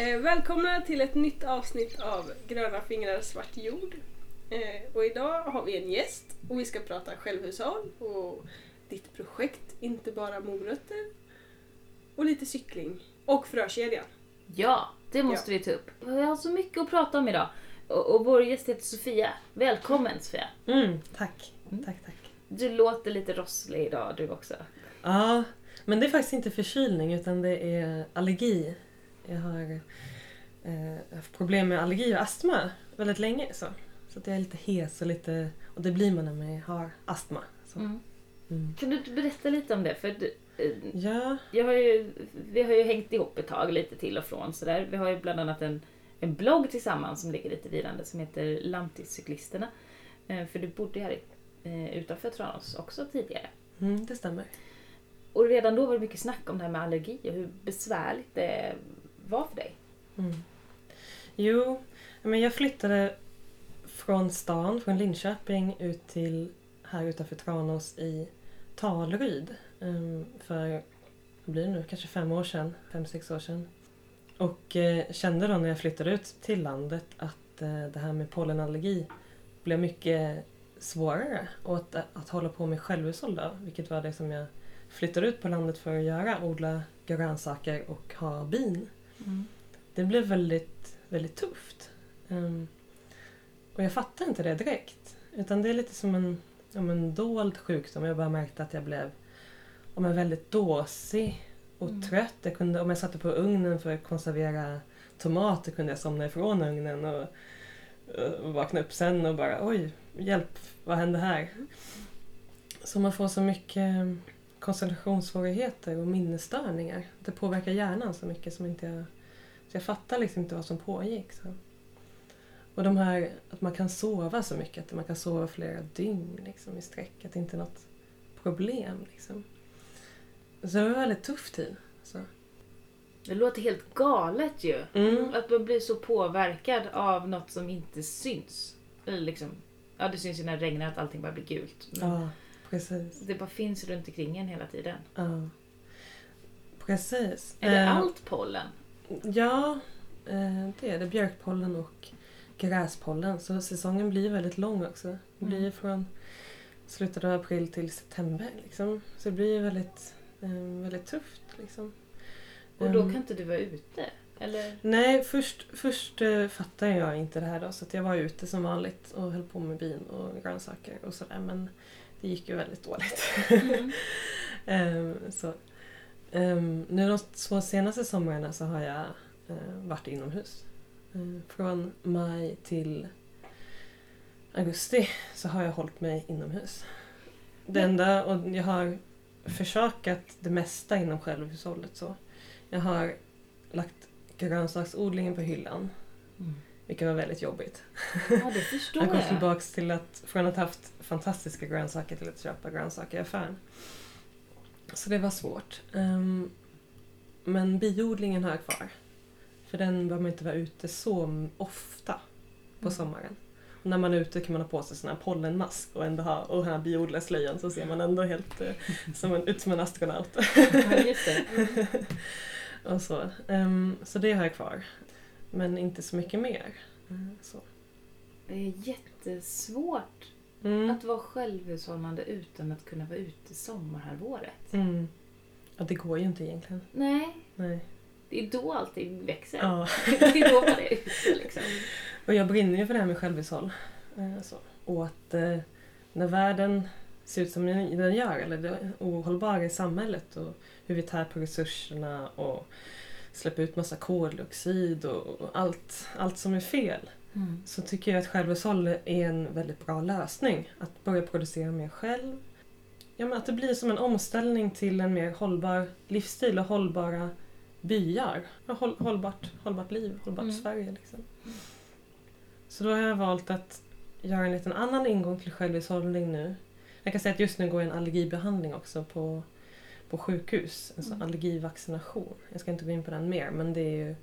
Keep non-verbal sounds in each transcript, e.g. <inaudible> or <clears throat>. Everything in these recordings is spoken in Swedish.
Eh, välkomna till ett nytt avsnitt av Gröna fingrar svart jord. Eh, och idag har vi en gäst och vi ska prata självhushåll och ditt projekt Inte bara morötter. Och lite cykling. Och frökedjan. Ja, det måste vi ta upp. Vi har så mycket att prata om idag. Och, och vår gäst heter Sofia. Välkommen Sofia. Mm, tack. Mm. tack, tack. Du låter lite rosslig idag du också. Ja, men det är faktiskt inte förkylning utan det är allergi. Jag har eh, haft problem med allergi och astma väldigt länge. Så, så att jag är lite hes och lite... Och det blir man när man har astma. Så. Mm. Mm. Kan du inte berätta lite om det? För du, eh, Ja, jag har ju, vi har ju hängt ihop ett tag lite till och från sådär. Vi har ju bland annat en, en blogg tillsammans som ligger lite vilande som heter Lantiscyklisterna. Eh, För du bodde här eh, utanför Tranås också tidigare. mm, det stämmer. Och redan då var det mycket snack om det här med allergi och hur besvärligt det var för dig. Mm. Jo, men jag flyttade från stan, från Linköping, ut till här utanför Tranås i Talryd. Ehm, för, vad blir det nu, kanske fem år sedan, fem, sex år sedan. Och eh, kände då när jag flyttade ut till landet att eh, det här med pollenallergi blev mycket svårare. Och att, att hålla på med självhushåll då, vilket var det som jag flyttade ut på landet för att göra, odla grönsaker och ha bin det blev väldigt, väldigt tufft. Ehm, och jag fattade inte det direkt. Utan det är lite som en, som en dold sjukdom. Jag bara märkte att jag blev om jag väldigt dåsig och Mm. trött. Jag kunde, om jag satte på ugnen för att konservera tomater kunde jag somna ifrån ugnen och, och vakna upp sen och bara oj, hjälp, vad hände här? Så man får så mycket koncentrationssvårigheter och minnesstörningar. Det påverkar hjärnan så mycket som inte jag så jag fattar liksom inte vad som pågick. Så. Och de här att man kan sova så mycket, att man kan sova flera dygn liksom, i sträck, att det inte är något problem. Liksom. Så det var en väldigt tuff tid. Så. Det låter helt galet ju. Mm. Att man blir så påverkad av något som inte syns. Eller liksom, ja det syns ju när det regnar att allting bara blir gult. Men Ja, precis. Det bara finns runt omkring en hela tiden. Ja. Precis. Är det Eh, allt pollen? Ja, eh, det är det. Björkpollen och gräspollen. Så säsongen blir väldigt lång också. Det blir Mm. från slutet av april till september. Liksom. Så det blir väldigt, eh, väldigt tufft. Liksom. Och då Ehm, kan inte du vara ute? Eller? Nej, först, först eh, fattade jag inte det här då. Så jag var ute som vanligt och höll på med bin och grönsaker och sådär. Men det gick ju väldigt dåligt. Mm. <laughs> Ehm, så. Ehm, nu de två senaste somrarna så har jag eh, varit inomhus. Ehm, från maj till augusti så har jag hållit mig inomhus. Det enda, och jag har försökat det mesta inom självhushållet. Så. Jag har lagt grönsaksodlingen på hyllan, Mm. Vilket var väldigt jobbigt. Ja, det förstår <laughs> Jag jag. tillbaka till att, från att ha haft fantastiska grönsaker till att köpa grönsaker i affären. Så det var svårt. Ehm, men biodlingen har jag kvar. För den behöver man inte vara ute så ofta på Mm. sommaren. Och när man är ute kan man ha på sig sån här pollenmask och ändå ha och den här biodlarslöjan så ser man ändå helt eh, som en, ut som en astronaut. Ja, just det. <laughs> och så. Ehm, så det har jag kvar. Men inte så mycket mer. Mm, så. Det är jättesvårt Mm. att vara självhushållande utan att kunna vara ute sommarhalvåret. Mm. Ja, det går ju inte egentligen. Nej, Nej. det är då allting växer. Ja. <laughs> Det är då man är ute liksom. <laughs> Och jag brinner ju för det här med självhushåll. Eh, Så. Och att eh, när världen ser ut som den den gör, eller det ohållbara i samhället och hur vi tär på resurserna och släpper ut massa koldioxid och allt, allt som är fel. Mm. Så tycker jag att självhushåll är en väldigt bra lösning. Att börja producera mer själv. Ja, men att det blir som en omställning till en mer hållbar livsstil och hållbara byar. Håll, hållbart, hållbart liv, hållbart Mm. Sverige. Liksom. Så då har jag valt att göra en liten annan ingång till självhushållning nu. Jag kan säga att just nu går jag en allergibehandling också på, på sjukhus. Sån Mm. allergivaccination. Jag ska inte gå in på den mer men det är ju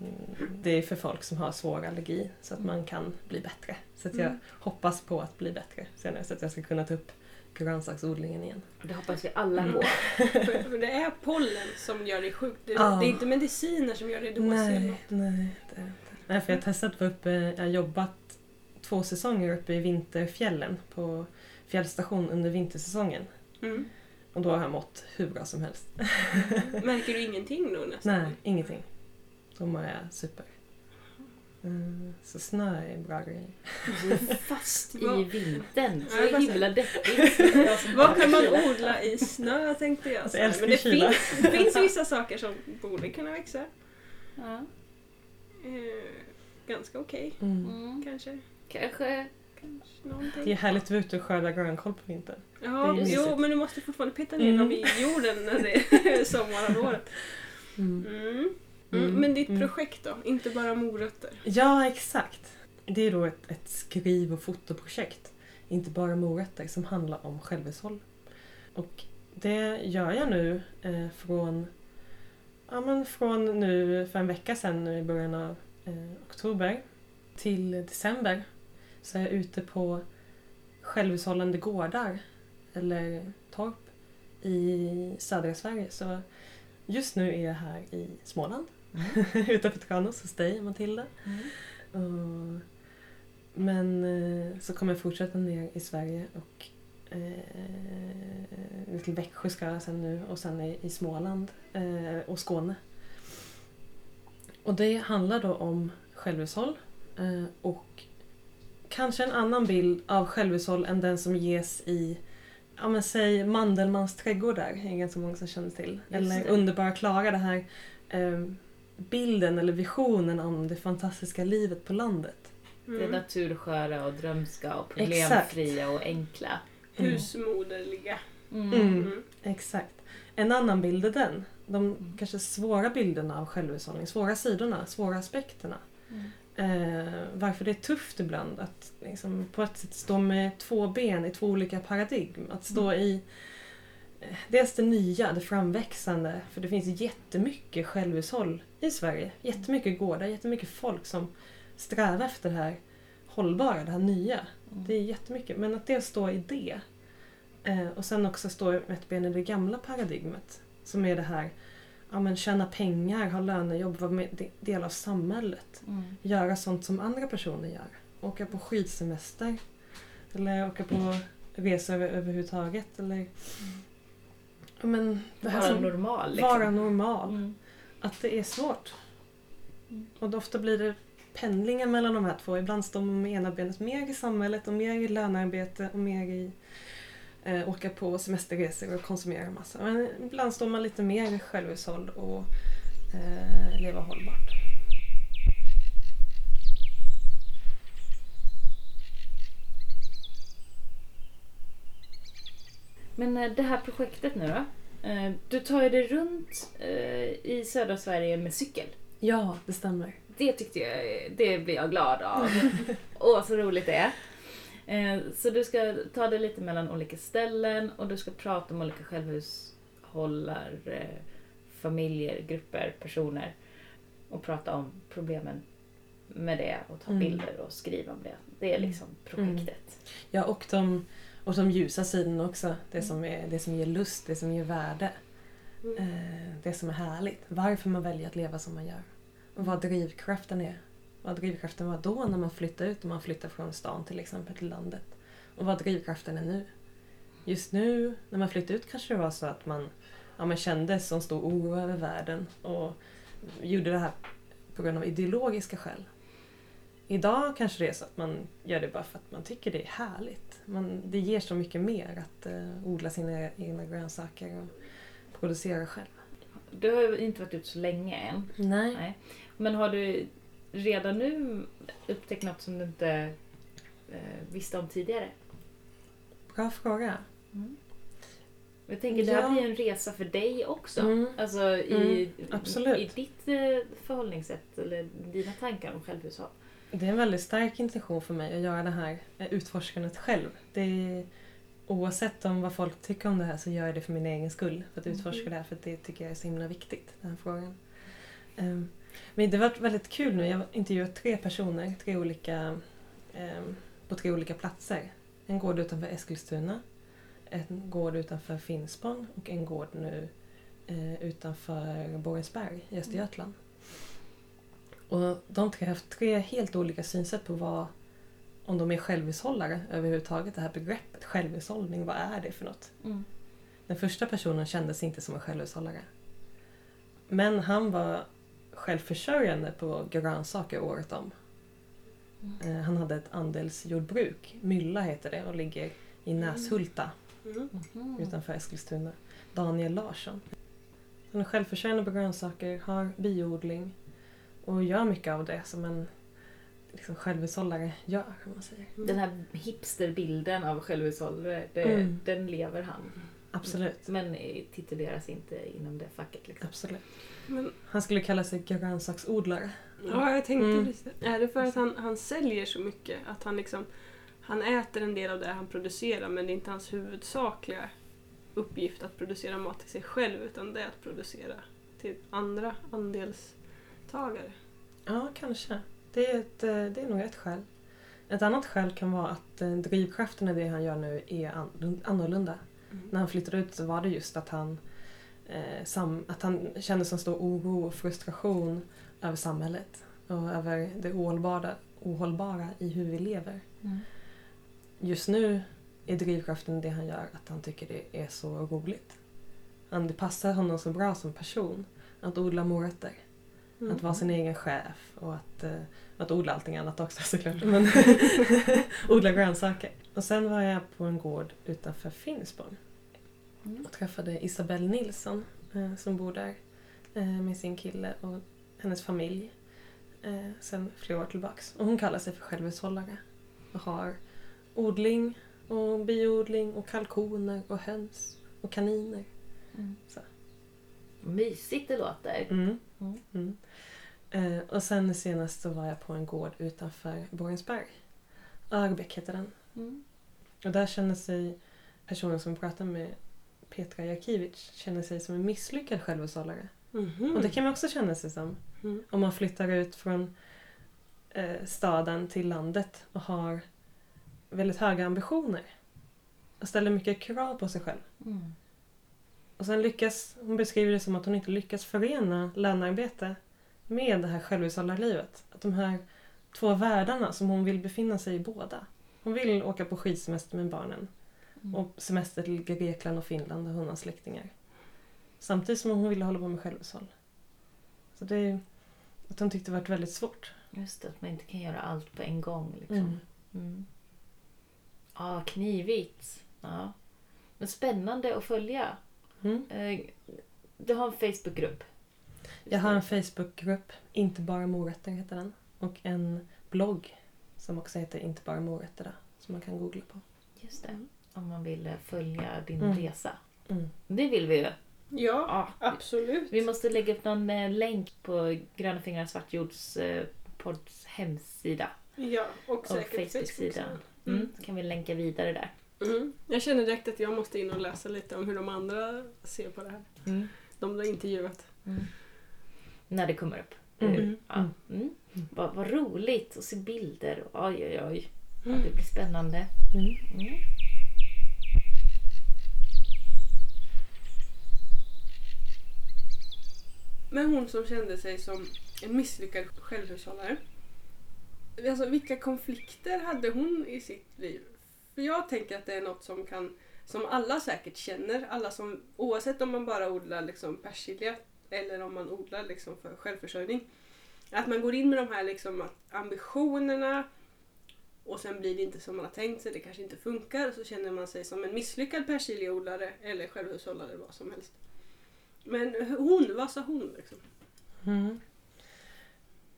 mm, det är för folk som har svår allergi så att man kan bli bättre. Så att jag Mm. hoppas på att bli bättre senare så att jag ska kunna ta upp grönsaksodlingen igen. Det hoppas vi alla Mm. på. <laughs> För, för det är pollen som gör dig sjuk. Det, Ja. det är inte mediciner som gör dig dålig. Nej, nej, det är inte. Nej, för jag har testat vara uppe, jag har jobbat två säsonger uppe i vinterfjällen på fjällstation under vintersäsongen. Mm. Och då har jag mått hur bra som helst. <laughs> Märker du ingenting då nästan? Nej, ingenting. Då mår jag super. Mm, så snö är bra grejer. Du är fast i <laughs> vintern. Så Ja, himla deppigt. <laughs> Vad kan man odla i snö tänkte jag. Alltså, så jag Men det kyla. finns, det finns vissa saker som borde kunna växa. Ja. Eh, ganska okej Mm. Mm. kanske. Kanske. Kanske Det är någonting. härligt att vara ute och skörda grönkål på vintern. Ja, jo, men du måste fortfarande peta ner Mm. dem i jorden när det är <laughs> sommarhalvåret. Mm. Mm. Mm. Mm. Men ditt Mm. projekt då? Inte bara morötter? Ja, exakt. Det är då ett, ett skriv och fotoprojekt, inte bara morötter, som handlar om självhushåll. Och det gör jag nu eh, från, ja, men från nu för en vecka sedan, nu i början av eh, oktober, till december. Så är jag ute på självhushållande gårdar, eller torp, i södra Sverige. Så just nu är jag här i Småland, <laughs> utanför Tranås hos dig Matilda. Mm. Och, men eh, så kommer jag fortsätta ner i Sverige och eh, till Växjö ska jag sen nu och sen i, i Småland eh, och Skåne. Och det handlar då om självhushåll eh, och kanske en annan bild av självhushåll än den som ges i Ja men säg Mandelmans trädgårdar, är det ganska många som känner till. Eller det. Underbara Klara, det här eh, bilden eller visionen om det fantastiska livet på landet. Det Mm. natursköra och drömska och Exakt. problemfria och enkla. Mm. Husmoderliga. Mm. Mm. Mm. Exakt. En annan bild är den. De kanske svåra bilderna av självhushållning, svåra sidorna, svåra aspekterna. Mm. Eh, varför det är tufft ibland att liksom, på ett sätt stå med två ben i två olika paradigm. Att stå i eh, dels det nya, det framväxande. För det finns jättemycket självhushåll i Sverige. Jättemycket gårdar, jättemycket folk som strävar efter det här hållbara, det här nya. Mm. Det är jättemycket. Men att det står i det. Eh, och sen också stå med ett ben i det gamla paradigmet. Som är det här, ja men tjäna pengar, ha lönejobb, vara med, de- del av samhället. Mm. Göra sånt som andra personer gör. Åka på skidsemester. Eller åka på resor över, överhuvudtaget. Eller, ja, men det här Vara som, normal liksom. vara normal. Mm. Att det är svårt. Mm. Och då ofta blir det pendlingar mellan de här två. Ibland står man med ena benet mer i samhället och mer i lönearbete och mer i eh, åka på semesterresor och konsumera massa. Men ibland står man lite mer i självhushåll och eh, leva hållbart. Men eh, det här projektet nu då? Eh, Du tar ju dig runt eh, i södra Sverige med cykel. Ja, det stämmer. Det tyckte jag, det blir jag glad av. <laughs> Åh, så roligt det är. Eh, Så du ska ta dig lite mellan olika ställen och du ska prata om olika självhushållar, eh, familjer, grupper, personer. Och prata om problemen med det och ta Mm. bilder och skriva om det. Det är liksom projektet. Ja, och de, och de ljusa sidorna också. Det som, är, det som ger lust, det som ger värde. Mm. Eh, det som är härligt. Varför man väljer att leva som man gör. Och vad drivkraften är. Vad drivkraften var då när man flyttade ut och man flyttade från stan till exempel till landet. Och vad drivkraften är nu. Just nu när man flyttade ut kanske det var så att man, ja, man kände som stor oro över världen och gjorde det här på grund av ideologiska skäl. Idag kanske det är så att man gör det bara för att man tycker det är härligt. Man, det ger så mycket mer att eh, odla sina egna grönsaker och producera själv. Du har inte varit ute så länge än. Nej. Nej. Men har du redan nu upptäckt något som du inte eh, visste om tidigare? Bra fråga. Jag tänker, det Ja. här blir en resa för dig också. Mm. Alltså i, absolut. i ditt eh, förhållningssätt eller dina tankar om självhushåll. Det är en väldigt stark intention för mig att göra det här eh, utforskandet själv. Det är, oavsett om vad folk tycker om det här så gör jag det för min egen skull. För att utforska Mhm. det här för det tycker jag är så himla viktigt, den här frågan. Ehm, Men det varit väldigt kul nu. Jag har intervjuat tre personer, tre olika, eh, på tre olika platser. En gård utanför Eskilstuna, en gård utanför Finspång och en gård nu eh, utanför Borensberg i Östergötland. Och de tre har haft tre helt olika synsätt på vad, om de är självhushållare överhuvudtaget. Det här begreppet självhushållning, vad är det för något? Mm. Den första personen kändes inte som en självhushållare. Men han var självförsörjande på grönsaker året om. Mm. Eh, Han hade ett andelsjordbruk, Mylla heter det och ligger i Näshulta Mm. Utanför Eskilstuna. Daniel Larsson. Han är självförsörjande på grönsaker, har biodling och gör mycket av det som en liksom, självhushållare gör. Kan man säga. Den här hipsterbilden av självhushållare, det, Mm. den lever han. Absolut. Men eh, tituleras inte inom det facket. Liksom. Absolut. Men, Han skulle kalla sig grönsaksodlare. ja, jag tänkte Mm. precis det. Är det för att han, han säljer så mycket? Att han liksom han äter en del av det han producerar men det är inte hans huvudsakliga uppgift att producera mat till sig själv utan det är att producera till andra andelstagare. Ja, kanske. Det är, ett, eh, det är nog ett skäl. Ett annat skäl kan vara att eh, drivkraften i det han gör nu är an- annorlunda. När han flyttade ut så var det just att han, eh, sam, att han kände så stor oro och frustration över samhället och över det ohållbara, ohållbara i hur vi lever. Mm. Just nu är drivkraften det han gör att han tycker det är så roligt. Han, det passar honom så bra som person att odla morötter. Mm. Att vara sin egen chef och att, eh, att odla allting annat också såklart. <laughs> Men <laughs> odla grönsaker. Och sen var jag på en gård utanför Finspång Mm. och träffade Isabelle Nilsson eh, som bor där eh, med sin kille och hennes familj eh, sen flera år tillbaks. Och hon kallar sig för självhushållare och har odling och biodling och kalkoner och höns och kaniner. Mm. Så. Mysigt det låter. Mm. Mm. Mm. Eh, och sen senast så var jag på en gård utanför Borensberg. Örbäck heter den. Mm. Och där känner sig personen som pratade med Petra Jakiewicz känner sig som en misslyckad självhushållare. Mhm. Och det kan man också känna sig som. Mm. Om man flyttar ut från eh, staden till landet och har väldigt höga ambitioner. Och ställer mycket krav på sig själv. Mm. Och sen lyckas, hon beskriver det som att hon inte lyckas förena lönearbete med det här självhushållarlivet. Att de här två världarna som hon vill befinna sig i båda. Hon vill åka på skidsemester med barnen Mm. och semester till Grekland och Finland och hon har släktingar. Samtidigt som hon ville hålla på med självhushåll. Så det är att hon tyckte det varit väldigt svårt. Just det, att man inte kan göra allt på en gång. Liksom. Mm. Mm. Ja, knivigt. Ja. Men spännande att följa. Mm. Eh, Du har en Facebookgrupp. Jag har en Facebookgrupp, Inte bara morötter heter den. Och en blogg som också heter Inte bara morötter som man kan googla på. Just det. Om man vill eh, följa din Mm. resa. Mm. Det vill vi ju. Ja, Ja. absolut. Vi måste lägga upp någon eh, länk på Gröna fingrar svartjords eh, podds hemsida Ja, och och säkert Facebook-sida. Facebook-sidan. Mm. Så kan vi länka vidare där. Mm. Jag känner direkt att jag måste in och läsa lite om hur de andra ser på det här. Mm. De du har intervjuat. Mm. När det kommer upp. Mm. Ja. Mm. Mm. Vad, vad roligt att se bilder. Oj, oj, oj. Ja, Mm. det blir spännande. Mm. Mm. Men hon som kände sig som en misslyckad självhushållare. Alltså vilka konflikter hade hon i sitt liv? För jag tänker att det är något som kan som alla säkert känner, alla som, oavsett om man bara odlar liksom persilja eller om man odlar liksom för självförsörjning. Att man går in med de här liksom ambitionerna och sen blir det inte som man har tänkt sig, det kanske inte funkar och så känner man sig som en misslyckad persiljeodlare eller självhushållare, eller vad som helst. Men hon, vad sa hon liksom? Mm.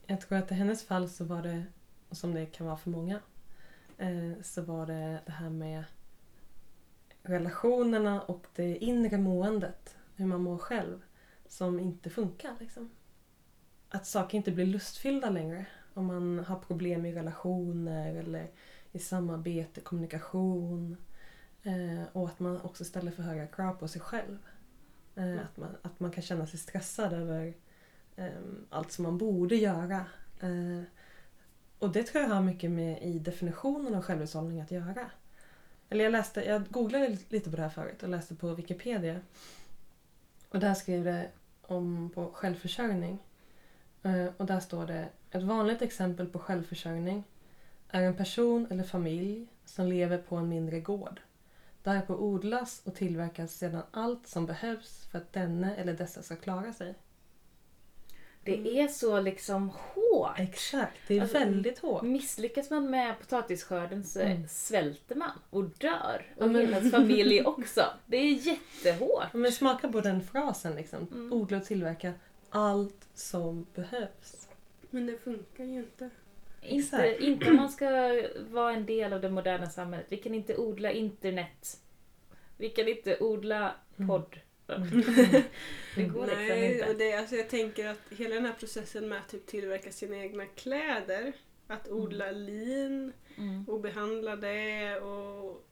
Jag tror att i hennes fall så var det, och som det kan vara för många, eh, så var det det här med relationerna och det inre måendet, hur man mår själv, som inte funkar. Liksom. Att saker inte blir lustfyllda längre. Om man har problem i relationer eller i samarbete, kommunikation. Eh, och att man också ställer för höga krav på sig själv. Eh, att, man, att man kan känna sig stressad över ehm, allt som man borde göra. Eh, och det tror jag har mycket med i definitionen av självhushållning att göra. Eller jag läste, jag googlade lite på det här förut och läste på Wikipedia. Och där skrev det om på självförsörjning. Eh, och där står det ett vanligt exempel på självförsörjning är en person eller familj som lever på en mindre gård. Därpå odlas och tillverkas sedan allt som behövs för att denne eller dessa ska klara sig. Det är så liksom hårt. Exakt, det är Alltså, väldigt hårt. Misslyckas man med potatisskörden så Mm. svälter man och dör. Och men- hela familj också. Det är jättehårt. Men smaka på den frasen liksom. Mm. Odla och tillverka allt som behövs. Men det funkar ju inte. Inte, Exakt. inte om man ska vara en del av det moderna samhället. Vi kan inte odla internet. Vi kan inte odla Mm. Podd. <laughs> Det går liksom Nej, och inte. det, alltså jag tänker att hela den här processen med att typ tillverka sina egna kläder, att odla lin Mm. och behandla det och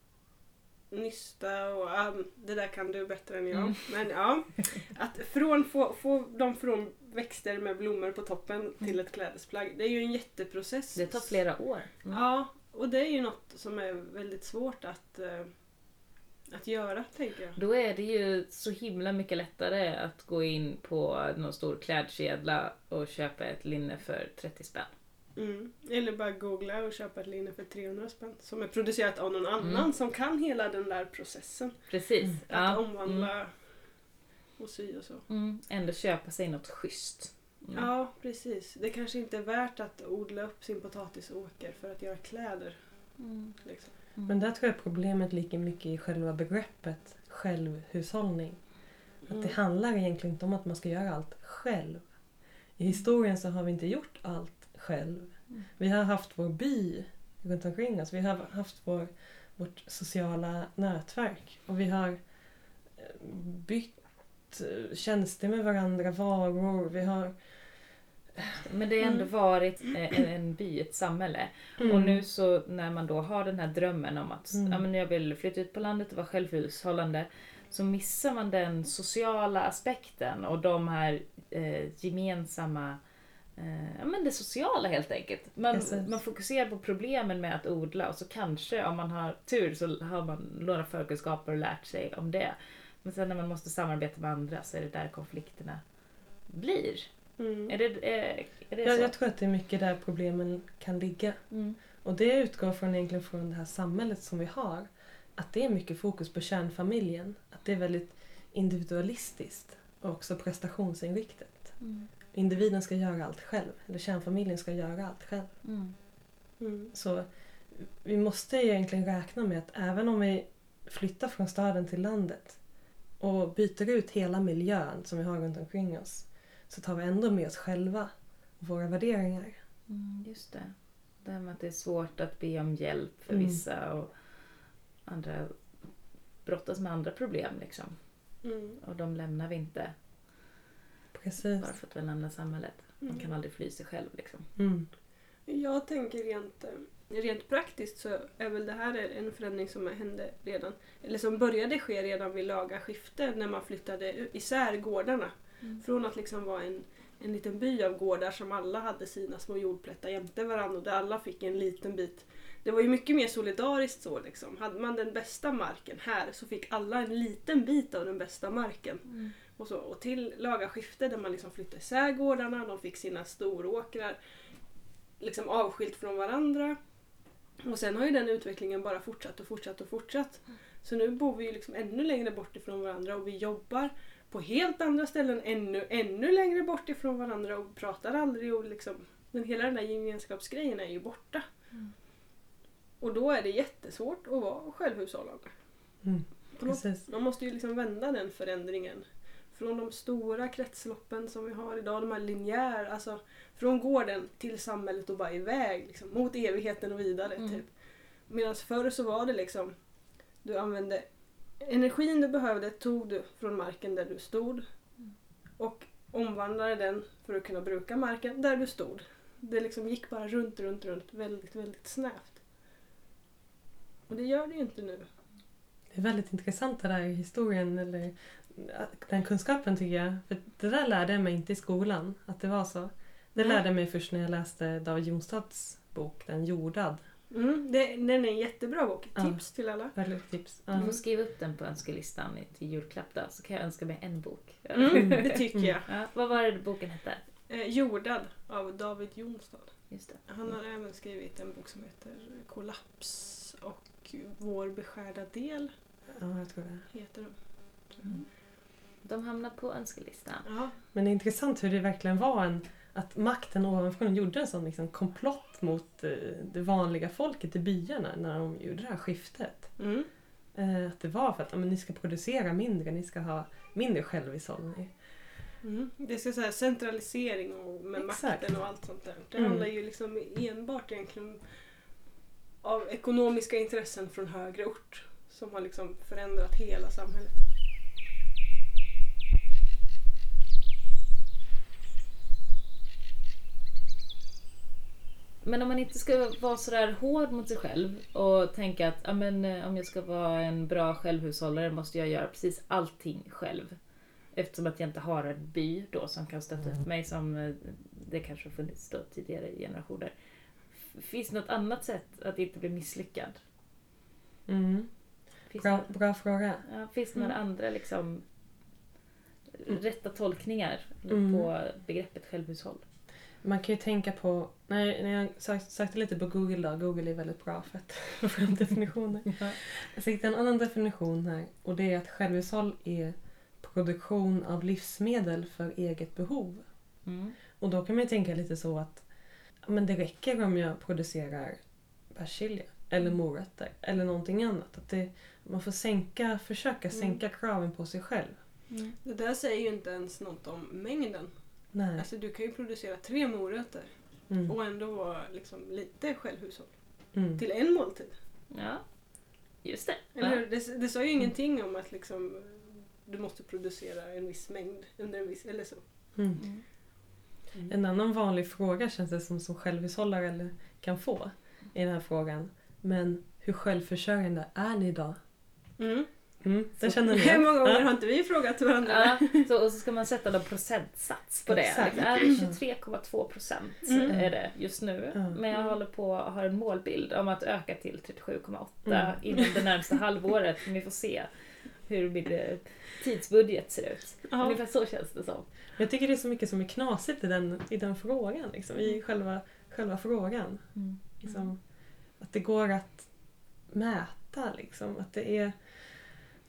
nysta och ja, det där kan du bättre än jag. Mm. Men ja, att från, få, få dem från växter med blommor på toppen till ett klädesplagg, det är ju en jätteprocess. Det tar flera år. Mm. Ja, och det är ju något som är väldigt svårt att, eh, att göra, tänker jag. Då är det ju så himla mycket lättare att gå in på någon stor klädkedla och köpa ett linne för 30 spänn. Mm. Eller bara googla och köpa ett linne för 300 spänn. Som är producerat av någon annan Mm. som kan hela den där processen. Precis. Mm. Att Ja. omvandla och sy och så. Mm. Ändå köpa sig något schysst. Mm. Ja, precis. Det kanske inte är värt att odla upp sin potatisåker för att göra kläder. Mm. Men där tror jag problemet ligger mycket i själva begreppet självhushållning. Att det Mm. handlar egentligen inte om att man ska göra allt själv. I historien så har vi inte gjort allt själv. Mm. Vi har haft vår by runt omkring oss. Vi har haft vår, vårt sociala nätverk. Och vi har eh, bytt eh, tjänster med varandra, varor. Vi har... Men det har ändå Mm. varit eh, en, en by, ett samhälle. Och nu så när man då har den här drömmen om att Mm. ja, men jag vill flytta ut på landet och vara självhushållande. Så missar man den sociala aspekten och de här eh, gemensamma Eh, ja, men det sociala helt enkelt. Man, Precis. man fokuserar på problemen med att odla och så kanske om man har tur så har man några förkunskaper och lärt sig om det. Men sen när man måste samarbeta med andra så är det där konflikterna blir. Mm. Är det, är, är det Jag, så? jag tror att det är mycket där problemen kan ligga. Mm. Och det utgår från egentligen från det här samhället som vi har. Att det är mycket fokus på kärnfamiljen. Att det är väldigt individualistiskt och också prestationsinriktat. Mm. Individen ska göra allt själv. Eller kärnfamiljen ska göra allt själv. Mm. Mm. Så vi måste egentligen räkna med att även om vi flyttar från staden till landet och byter ut hela miljön som vi har runt omkring oss så tar vi ändå med oss själva och våra värderingar. Mm, just det. Det här med att det är svårt att be om hjälp för Mm. vissa och andra brottas med andra problem liksom. Mm. Och de lämnar vi inte Precis. bara för att vi lämnar samhället. Man Mm. kan aldrig fly sig själv liksom. Mm. Jag tänker rent, rent praktiskt så är väl det här en förändring som hände redan, eller som började ske redan vid laga skifte när man flyttade isär gårdarna. Mm. Från att liksom vara en, en liten by av gårdar som alla hade sina små jordplättar jämte varandra och där alla fick en liten bit. Det var ju mycket mer solidariskt så liksom. Hade man den bästa marken här så fick alla en liten bit av den bästa marken. Mm. Och, så, och till laga skifte där man liksom flyttade isär gårdarna, de fick sina storåkrar liksom avskilt från varandra. Och sen har ju den utvecklingen bara fortsatt och fortsatt och fortsatt. Så nu bor vi ju liksom ännu längre bort ifrån varandra och vi jobbar på helt andra ställen ännu, ännu längre bort ifrån varandra och pratar aldrig och liksom men hela den där gemenskapsgrejen är ju borta. Mm. Och då är det jättesvårt att vara självhushållande. Mm. Precis. man måste ju liksom vända den förändringen. Från de stora kretsloppen som vi har idag, de här linjär, alltså från gården till samhället och bara iväg liksom, mot evigheten och vidare. Mm. Typ. Medan förr så var det liksom, du använde energin du behövde tog du från marken där du stod och omvandlade den för att kunna bruka marken där du stod. Det liksom gick bara runt, runt, runt väldigt, väldigt snävt. Och det gör det ju inte nu. Det är väldigt intressant det där i historien, eller den kunskapen tycker jag. För det där lärde jag mig inte i skolan, att det var så. Det lärde jag mig först när jag läste David Jonstads bok Den jordad. Mm, det, den är en jättebra bok. Ja. Tips till alla. Väldigt tips. Du Ja. får skriva upp den på önskelistan i- till julklapp då, så kan jag önska mig en bok. Mm, det <laughs> tycker jag. Ja, vad var det boken hette? Eh, Jordad av David Jonstad. Just det. Han har även skrivit en bok som heter Kollaps och Vår beskärda del. ja, jag tror det. Heter den. Mm. De hamnar på önskelistan. Ja. Men det är intressant hur det verkligen var en att makten ovanifrån gjorde en sån liksom komplott mot eh, det vanliga folket i byarna när de gjorde det här skiftet. Mm. Eh, Att det var för att men ni ska producera mindre, ni ska ha mindre självhushållning. Mm. Det så här centralisering och med Exakt. makten och allt sånt där. Det Mm. handlar ju liksom enbart egentligen av ekonomiska intressen från högre ort som har liksom förändrat hela samhället. Men om man inte ska vara sådär hård mot sig själv och tänka att ja, men, eh, om jag ska vara en bra självhushållare måste jag göra precis allting själv. Eftersom att jag inte har en by då som kan stötta upp mig som eh, det kanske har funnits då tidigare generationer. Finns det något annat sätt att inte bli misslyckad? Mm. Bra, det, bra fråga. ja, finns det några Mm. andra liksom, rätta tolkningar Mm. på begreppet självhushåll? Man kan ju tänka på, när, när jag sök, sökte lite på Google då, Google är väldigt bra för att <laughs> få fram definitioner. <laughs> Jag fick en annan definition här och det är att självhushåll är produktion av livsmedel för eget behov. Mm. Och då kan man ju tänka lite så att men det räcker om jag producerar persilja eller Mm. morötter eller någonting annat. Att det, man får sänka, försöka Mm. sänka kraven på sig själv. Mm. Det där säger ju inte ens något om mängden. Nej. Alltså du kan ju producera tre morötter Mm. och ändå vara liksom lite självhushåll. Mm. Till en måltid. Ja, just det. Eller hur? Det, det sa ju ingenting om att liksom, du måste producera en viss mängd under en viss... Eller så. Mm. Mm. En annan vanlig fråga känns det som, som självhushållare eller kan få i den här frågan. Men hur självförsörjande är ni idag? Mm. Mm, det känner ni Hur många gånger Ja. har inte vi frågat varandra? Ja, så, och så ska man sätta någon procentsats på det. Exakt. Liksom, Är det 23,2 procent Mm. är det just nu. Ja. Men jag Mm. håller på att ha en målbild om att öka till 37,8 Mm. inom det närmsta halvåret. Vi får se hur min eh, tidsbudget ser ut. Ja. Ungefär så känns det som. Jag tycker det är så mycket som är knasigt i den, i den frågan. Liksom, I själva, själva frågan. Liksom, att det går att mäta. Liksom, att det är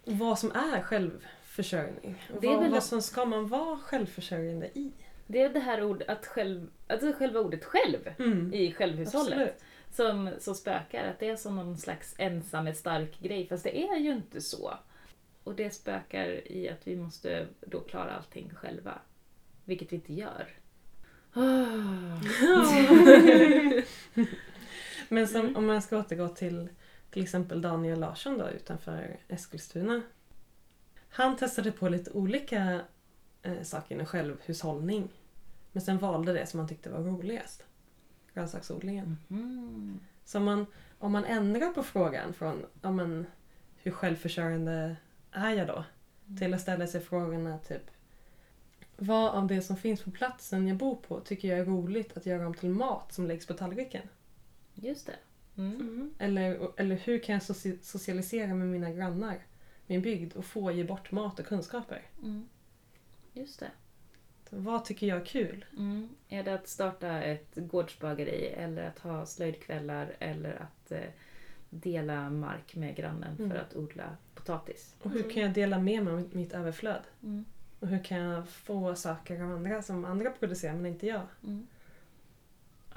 vad som är självförsörjning. Och Det är vad, väl vad som ska man vara självförsörjande i. Det är det här ordet, att själv, alltså själva ordet själv Mm. i självhushållet. Absolut. som, som spökar. Att det är som någon slags ensam är stark grej. Fast det är ju inte så. Och det spökar i att vi måste då klara allting själva. Vilket vi inte gör. <laughs> Ah. Men som, om man ska återgå till till exempel Daniel Larsson då, utanför Eskilstuna. Han testade på lite olika eh, saker inom självhushållning. Men sen valde det som han tyckte var roligast. Grönsaksodlingen. Mhm. Så om man, om man ändrar på frågan från ja, men, hur självförsörjande är jag då? Till att ställa sig frågorna typ vad av det som finns på platsen jag bor på tycker jag är roligt att göra om till mat som läggs på tallriken? Just det. Mm. Mm. Eller, eller hur kan jag soci- socialisera med mina grannar, min bygd och få ge bort mat och kunskaper? Mm. Just det. Så vad tycker jag är kul? Mm. Är det att starta ett gårdsbageri eller att ha slöjdkvällar eller att eh, dela mark med grannen Mm. för att odla potatis? Och hur Mm. kan jag dela med mig av mitt överflöd? Mm. Och hur kan jag få saker av andra som andra producerar men inte jag?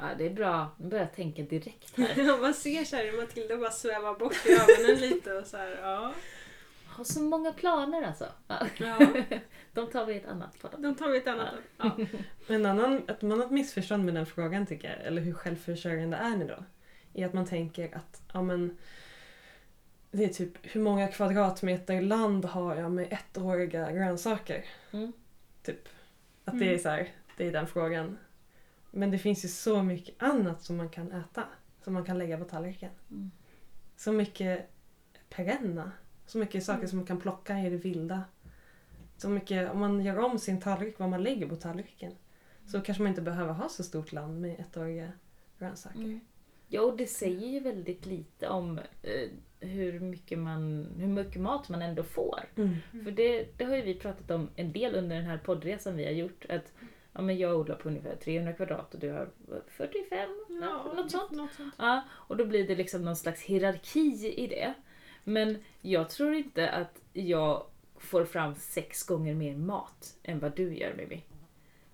Ja, det är bra. Nu börjar jag tänka direkt här. <laughs> Ja, man ser så här Matilda bara sväva bort i ögonen lite och så här, ja. Har så många planer alltså. Ja. ja. <laughs> De tar vi i ett annat podd. De tar vi ett annat. Ja. <laughs> En annan, ett annat missförstånd med den frågan tycker jag, eller hur självförsörjande är ni då? Är att man tänker att ja, men, det är typ hur många kvadratmeter land har jag med ettåriga grönsaker? Mm. Typ. Att det är Mm. så här, det är den frågan. Men det finns ju så mycket annat som man kan äta. Som man kan lägga på tallriken. Mm. Så mycket perenna. Så mycket saker Mm. som man kan plocka i det vilda. Så mycket, om man gör om sin tallrik, vad man lägger på tallriken. Så kanske man inte behöver ha så stort land med ettåriga grönsaker. Mm. Ja, och det säger ju väldigt lite om eh, hur, mycket man, hur mycket mat man ändå får. Mm. För det, det har ju vi pratat om en del under den här poddresan vi har gjort. Att ja, men jag odlar på ungefär 300 kvadrat och du har vad, 45? Ja, något sånt. Något sånt. Ja, och då blir det liksom någon slags hierarki i det. Men jag tror inte att jag får fram sex gånger mer mat än vad du gör Mimmi.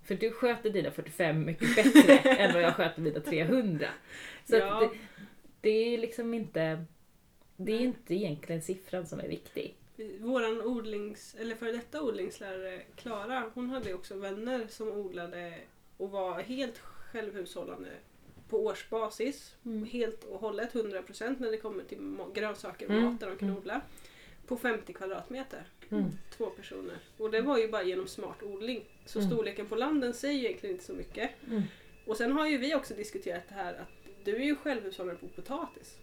För du sköter dina 45 mycket bättre <laughs> än vad jag sköter mina 300. Så Ja. det, det är liksom inte... Det är inte egentligen siffran som är viktig. Våran odlings, eller för detta odlingslärare Klara, hon hade också vänner som odlade och var helt självhushållande på årsbasis. Mm. Helt och hållet, 100% när det kommer till grönsaker och Mm. mat där de kan Mm. odla. På 50 kvadratmeter. Mm. Två personer. Och det var ju bara genom smart odling. Så Mm. storleken på landen säger ju egentligen inte så mycket. Mm. Och sen har ju vi också diskuterat det här att du är ju självhushållare på potatis.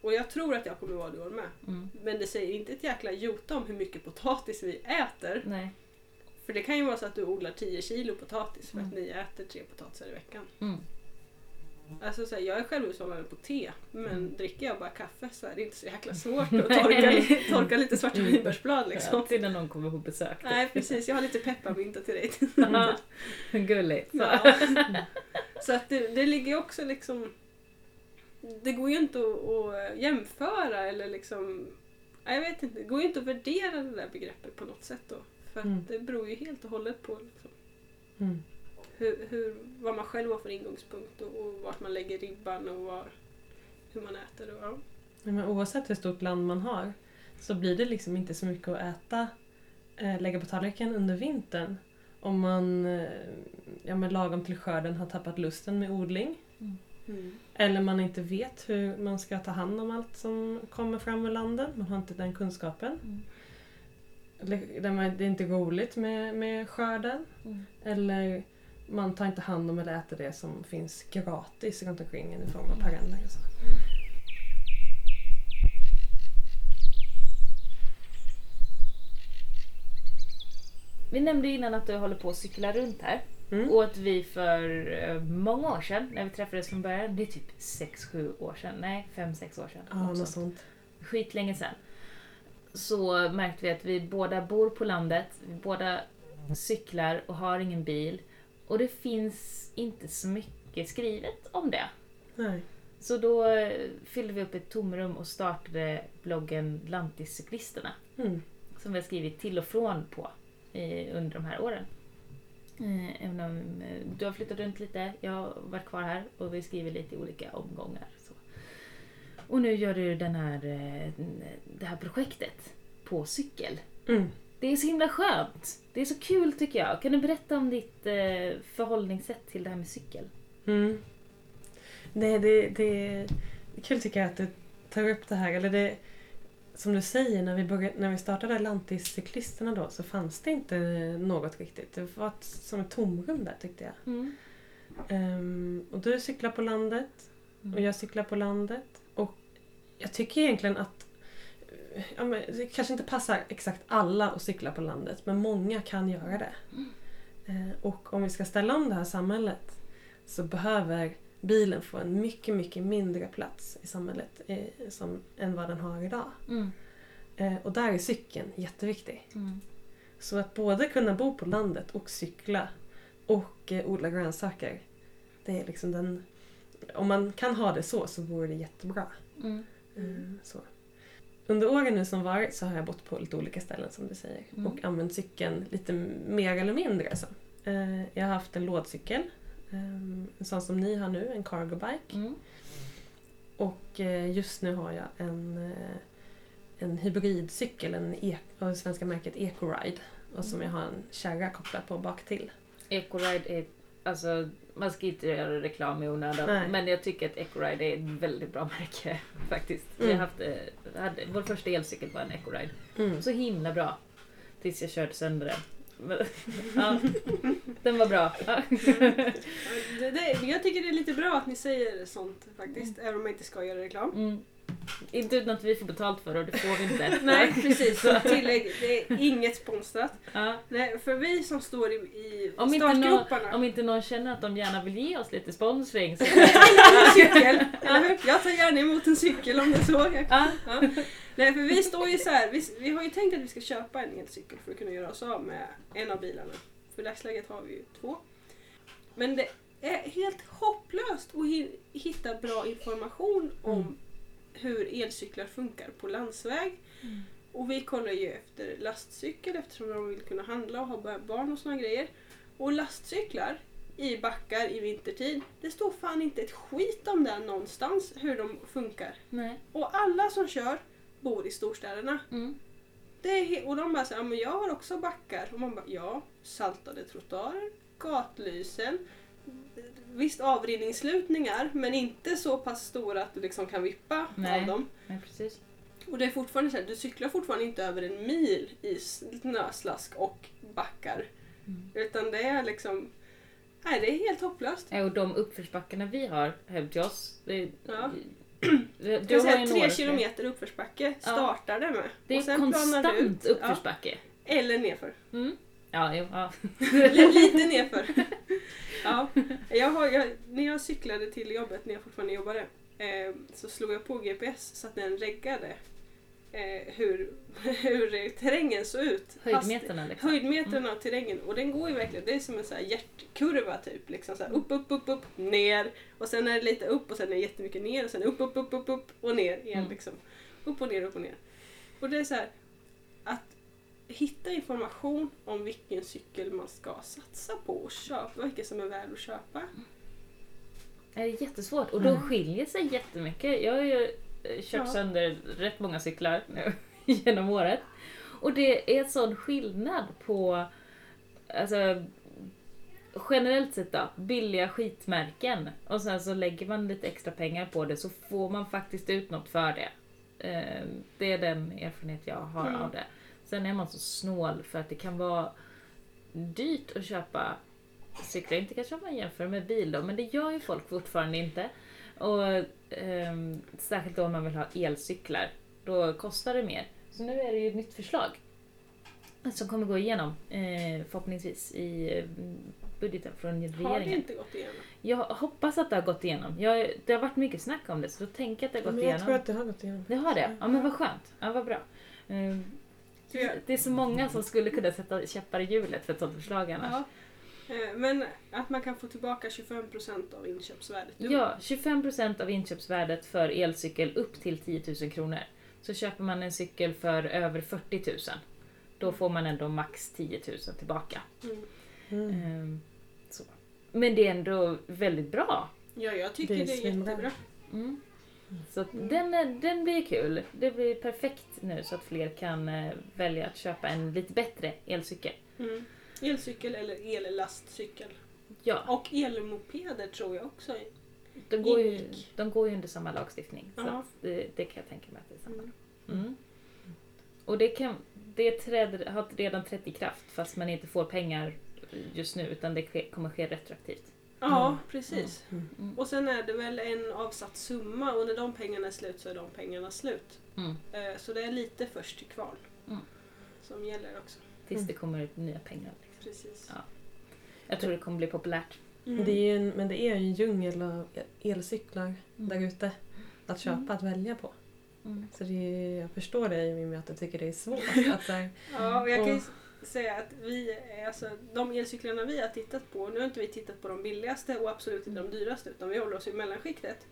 Och jag tror att jag kommer vara det i år med. Mm. Men det säger inte ett jäkla jota om hur mycket potatis vi äter. Nej. För det kan ju vara så att du odlar 10 kilo potatis för att Mm. ni äter tre potatisar i veckan. Mm. Alltså så här, jag är självhushållare på te, men Mm. dricker jag bara kaffe så är det inte så jäkla svårt <laughs> att torka, li- torka lite svarta Mm. vinbärsblad liksom. Ja, till när någon kommer på besök. Nej precis, jag har lite pepparmynta till dig. <laughs> Gulligt. Ja. <laughs> Så att det, det ligger också liksom... Det går ju inte att, att jämföra eller liksom... Jag vet inte, det går ju inte att värdera det där begreppet på något sätt då. För att Mm. det beror ju helt och hållet på liksom, Mm. hur, hur, vad man själv har för ingångspunkt och, och vart man lägger ribban och var, hur man äter. Och, ja. Ja, men oavsett hur stort land man har så blir det liksom inte så mycket att äta, eh, lägga på tallriken under vintern. Om man eh, ja, men lagom till skörden har tappat lusten med odling. Eller man inte vet hur man ska ta hand om allt som kommer fram ur landet. Man har inte den kunskapen. Mm. Eller det är inte roligt med, med skörden. Mm. Eller man tar inte hand om eller äter det som finns gratis runt omkring en i form av parenter. och så. Vi nämnde innan att du håller på att cykla runt här. Mm. Och att vi för eh, många år sedan, när vi träffades från början, det är typ 6-7 år sedan, nej 5-6 år sedan. Ja, något sånt. sånt. Skitlänge sedan. Så märkte vi att vi båda bor på landet, vi båda cyklar och har ingen bil. Och det finns inte så mycket skrivet om det. Nej. Så då eh, fyllde vi upp ett tomrum och startade bloggen Lantiscyklisterna. Mm. Som vi har skrivit till och från på eh, under de här åren. Eh, även om eh, du har flyttat runt lite, jag har varit kvar här och vi skriver lite i olika omgångar. Så. Och nu gör du den här, eh, det här projektet på cykel. Mm. Det är så himla skönt. Det är så kul tycker jag. Kan du berätta om ditt förhållningssätt till det här med cykel? Mm. Nej, det, det, det är kul tycker jag att du tar upp det här. Eller det, som du säger, när vi, började, när vi startade Lantiscyklisterna då så fanns det inte något riktigt. Det var ett, som ett tomrum där tyckte jag. Mm. Ehm, och du cyklar på landet och jag cyklar på landet. Och jag tycker egentligen att ja, men det kanske inte passar exakt alla att cykla på landet, men många kan göra det. Eh, och om vi ska ställa om det här samhället så behöver bilen få en mycket, mycket mindre plats i samhället eh, som, än vad den har idag. Mm. Eh, och där är cykeln jätteviktig. Mm. Så att både kunna bo på landet och cykla och eh, odla grönsaker. Det är liksom den... Om man kan ha det så så vore det jättebra. Mm. Eh, Så. Under åren nu som varit så har jag bott på lite olika ställen som du säger. Mm. Och använt cykeln lite mer eller mindre. Så. Eh, Jag har haft en lådcykel. En sån som ni har nu, en cargo bike. Mm. Och eh, just nu har jag en, eh, en hybridcykel, en e- av det svenska märket Ecoride. Och som jag har en kärra kopplad på bak till. Ecoride är, alltså man ska inte göra reklam i onödan, men jag tycker att Ecoride är ett väldigt bra märke <laughs> faktiskt. Mm. Jag haft, eh, hade, vår första elcykel var en Ecoride. Mm. Så himla bra. Tills jag körde sönder den. Ja, den var bra. Ja. Det, det, jag tycker det är lite bra att ni säger sånt faktiskt, även om man inte ska göra reklam. Mm. Inte utan att vi får betalt för det och det får vi inte. <laughs> Nej precis, tillägg, det är inget sponsrat. Ja. Nej, för vi som står i, i Om inte, någon, startgroparna. om inte någon känner att de gärna vill ge oss lite sponsring så <laughs> en cykel, hur? Jag tar gärna emot en cykel om det är så. Ja. Nej för vi står ju så här, vi, vi har ju tänkt att vi ska köpa en elcykel för att kunna göra oss av med en av bilarna. För i dagsläget har vi ju två. Men det är helt hopplöst att hi- hitta bra information om Mm. hur elcyklar funkar på landsväg. Mm. Och vi kollar ju efter lastcykel eftersom de vill kunna handla och ha barn och såna grejer. Och lastcyklar i backar i vintertid, det står fan inte ett skit om det någonstans hur de funkar. Nej. Och alla som kör bor i storstäderna. Mm. Det är och de bara säger, ja men jag har också backar. Och man bara, ja, saltade trottoarer, gatlysen, visst avrinningsslutningar men inte så pass stora att du liksom kan vippa Nej. av dem. Nej, precis. Och det är fortfarande så här, du cyklar fortfarande inte över en mil i snöslask och backar. Mm. Utan det är liksom, nej det är helt hopplöst. Ja, Och de uppförsbackarna vi har hem till oss. Det, Ja. Du har säga tre kilometer uppförsbacke startar det med. Det är och sen konstant ut. uppförsbacke. Ja, eller nerför. Mm. Ja, ja. Lite nerför. <laughs> Ja. Jag har, jag, när jag cyklade till jobbet, när jag fortfarande jobbade, eh, så slog jag på GPS så att den reggade eh, hur, <laughs> hur terrängen såg ut. Höjdmeterna liksom. Höjdmeterna av terrängen och den går ju verkligen, det är som en så här hjärtkurva typ. Liksom så här upp, upp, upp, upp, ner och sen är det lite upp och sen är det jättemycket ner och sen upp, upp, upp, upp, upp och ner igen. Mm. Liksom. Upp och ner, upp och ner. Och det är så här att hitta information om vilken cykel man ska satsa på och köpa, vilken som är värd att köpa. Det är jättesvårt och de Mm. skiljer sig jättemycket. Jag har ju kört Ja. sönder rätt många cyklar nu <laughs> genom året. Och det är sån skillnad på, alltså generellt sett då, billiga skitmärken och sen så lägger man lite extra pengar på det så får man faktiskt ut något för det. Eh, Det är den erfarenhet jag har Mm. av det. Sen är man så snål för att det kan vara dyrt att köpa cyklar. Inte kanske om man jämför med bil då, men det gör ju folk fortfarande inte. Och ehm, Särskilt då om man vill ha elcyklar. Då kostar det mer. Så nu är det ju ett nytt förslag. Som kommer gå igenom eh, förhoppningsvis i eh, budgeten från Har det regeringen. inte gått igenom? Jag hoppas att det har gått igenom. Jag, det har varit mycket snack om det så då tänker jag att det har gått Men jag igenom. tror att det har gått igenom. Det har det? Ja men vad skönt. Ja vad bra. Jag- Det är så många som skulle kunna sätta käppar i hjulet för ett sånt förslag annars. Ja. Eh, Men att man kan få tillbaka 25% av inköpsvärdet. Du- Ja, 25% av inköpsvärdet för elcykel upp till 10 000 kronor. Så köper man en cykel för över 40 000, då får man ändå max 10 000 tillbaka. Mm. Mm. Ehm, så. Men det är ändå väldigt bra. Ja, jag tycker Det det är är, svinbra. jättebra. Mm. Så att Mm. den, är- den blir kul. Det blir perfekt nu så att fler kan eh, välja att köpa en lite bättre elcykel. Elcykel eller ellastcykel. Ja, Och elmopeder tror jag också. de går ju, de går ju under samma lagstiftning. Så Ja. att det, det kan jag tänka mig att det är samma. Mm. Mm. Och det, kan, det träder, har redan trätt i kraft fast man inte får pengar just nu utan det ske, kommer ske retroaktivt. Ja, Mm. precis. Mm. Mm. Och sen är det väl en avsatt summa och när de pengarna är slut så är de pengarna slut. Mm. Eh, Så det är lite först till kvarn. Mm. Som gäller också. Tills det kommer ut nya pengar. Precis. Ja. Jag tror det kommer bli populärt. Mm. Det är ju en, men det är ju en djungel av elcyklar Mm. där ute att köpa, Mm. att välja på. Mm. Så det är, jag förstår dig Mimmi att du tycker det är svårt. <laughs> Att här, Ja, och jag kan ju Och- säga att vi, är- alltså, de elcyklarna vi har tittat på, nu har inte vi tittat på de billigaste och absolut inte de dyraste utan vi håller oss i mellanskiktet.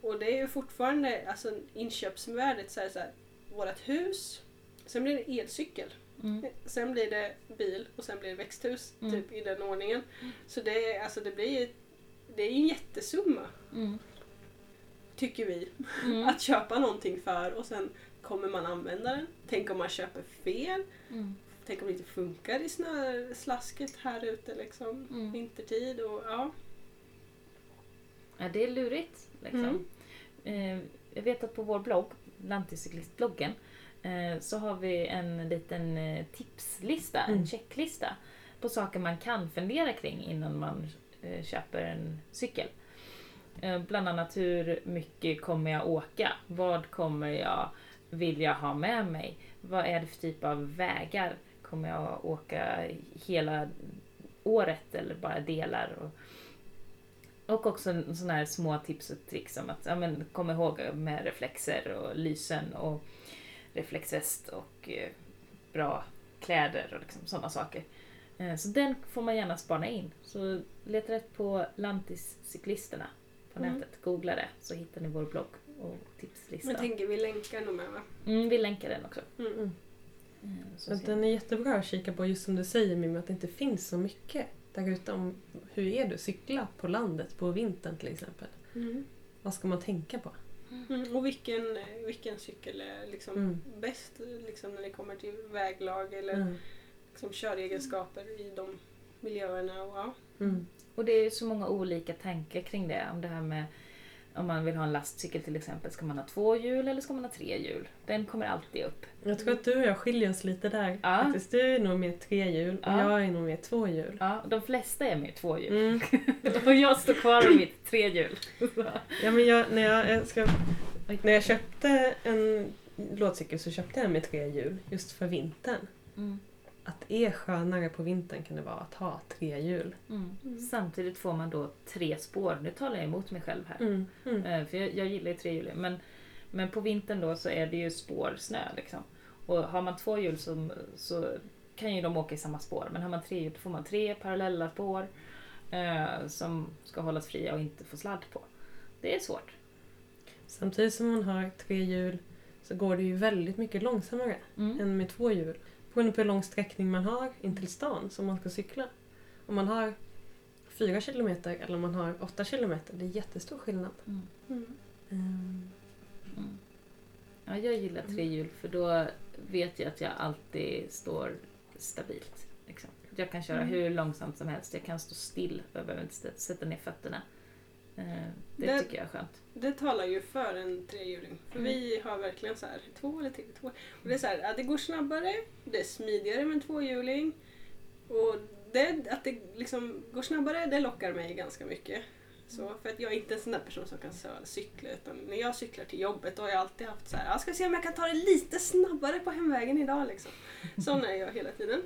Och det är ju fortfarande, alltså inköpsvärdet så är det så här, vårat hus, sen blir det elcykel, Mm. sen blir det bil och sen blir det växthus, Mm. typ i den ordningen. Så det, är, alltså, det blir ju det är ju en jättesumma, Mm. tycker vi, Mm. <laughs> att köpa någonting för och sen kommer man använda den. Tänk om man köper fel. Mm. Tänk om det inte funkar i snöslasket här ute liksom. Mm. Vintertid och ja. Ja, det är lurigt. Liksom. Eh, jag vet att på vår blogg, Lanticyklistbloggen, eh, så har vi en liten eh, tipslista, en Mm. checklista på saker man kan fundera kring innan man eh, köper en cykel. Eh, Bland annat hur mycket kommer jag åka? Vad kommer jag vilja ha med mig? Vad är det för typ av vägar? Kommer jag åka hela året eller bara delar? Och, och också sådana här små tips och tricks som att ja, men, kom ihåg med reflexer och lysen och reflexväst och eh, bra kläder och liksom, sådana saker. Eh, så den får man gärna spana in. Så leta rätt på Lantiscyklisterna på Mm. nätet. Googla det så hittar ni vår blogg och tipslista. Jag tänker vi länkar nog med va? Mm, vi länkar den också. Mm. Mm. Eh, den är jättebra att kika på just som du säger Mimmi, att det inte finns så mycket där ute om hur är det att cykla på landet på vintern till exempel. Mm. Vad ska man tänka på? Mm. Och vilken, vilken cykel är liksom Mm. bäst liksom, när det kommer till väglag eller Mm. liksom, köregenskaper i de miljöerna? Och, ja. Mm. Och det är så många olika tankar kring det. Om det här med om man vill ha en lastcykel till exempel, ska man ha två hjul eller ska man ha tre hjul? Den kommer alltid upp. Jag tror att du och jag skiljer oss lite där. Ja. Faktiskt, du är nog med tre hjul och Ja. jag är nog med två hjul. Ja, de flesta är med två hjul. Mm. <laughs> Och jag står kvar vid mitt tre hjul. <laughs> Ja, men jag, när, jag, jag ska, när jag köpte en lådcykel så köpte jag en med tre hjul just för vintern. Mm. Att det är skönare på vintern kan det vara att ha tre hjul. Mm. Mm. Samtidigt får man då tre spår. Nu talar jag emot mig själv här. Mm. Mm. Eh, För jag, jag gillar ju trehjuling. Men, men på vintern då så är det ju spårsnö liksom. Och har man två hjul så, så kan ju de åka i samma spår. Men har man tre hjul då får man tre parallella spår eh, som ska hållas fria och inte få sladd på. Det är svårt. Samtidigt som man har tre hjul så går det ju väldigt mycket långsammare Mm. än med två hjul. Beroende på hur lång sträckning man har in till stan som man ska cykla. Om man har fyra kilometer eller om man har åtta kilometer, det är jättestor skillnad. Mm. Mm. Mm. Ja, jag gillar trehjul för då vet jag att jag alltid står stabilt. Liksom. Jag kan köra Mm. hur långsamt som helst. Jag kan stå still. Jag behöver inte sätta ner fötterna. Eh, Det, Det- tycker jag är skönt. Det talar ju för en trehjuling. För Mm. vi har verkligen så här två eller tre. Två. Och det är så här, att det går snabbare, det är smidigare med en tvåhjuling. Och det, att det liksom går snabbare, det lockar mig ganska mycket. Så, för att jag är inte en sån där person som kan cykla utan när jag cyklar till jobbet då har jag alltid haft så här, jag ska se om jag kan ta det lite snabbare på hemvägen idag liksom. <laughs> Sån är jag hela tiden.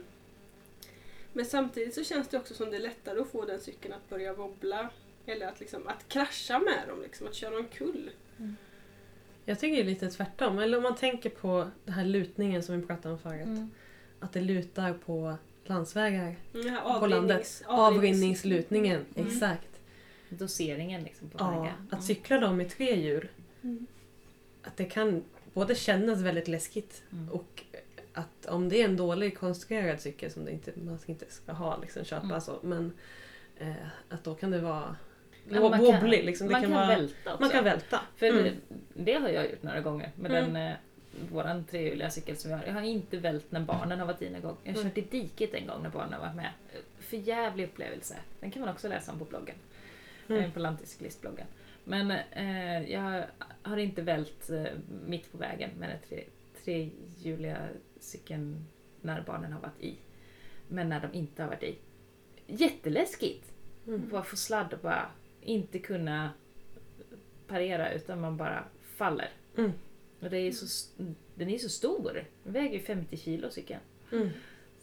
Men samtidigt så känns det också som det är lättare att få den cykeln att börja wobbla. Eller att, liksom, att krascha med dem, liksom, att köra omkull. Jag tycker det är lite tvärtom. Eller om man tänker på den här lutningen som vi pratade om förut. Mm. Att det lutar på landsvägar. Här På landet. avrinnings- Avrinningslutningen, Mm. exakt. Doseringen liksom på Ja, vägar. att cykla dem med tre hjul. Mm. Att det kan både kännas väldigt läskigt Mm. och att om det är en dålig konstruerad cykel som det inte, man inte ska ha, liksom, köpa Mm. så. Men eh, att då kan det vara Ja, man kan- wobbly. Liksom. Det man kan kan vara, välta också. man kan välta. För Mm. det, har jag gjort några gånger med Mm. den eh, våran trehjuliga cykel som vi har. Jag har inte vält när barnen har varit i en gång. Jag har Mm. kört i diket en gång när barnen har varit med. För jävlig upplevelse. Den kan man också läsa om på bloggen. Mm. Eh, på Lantiscyklistbloggen. Men eh, jag har inte vält eh, mitt på vägen med den tre, trehjuliga cykeln när barnen har varit i. Men när de inte har varit i. Jätteläskigt! Mm. Bara få sladd och bara inte kunna parera utan man bara faller. Mm. Och det är så, den är så stor. Den väger ju 50 kilo cykeln. Mm.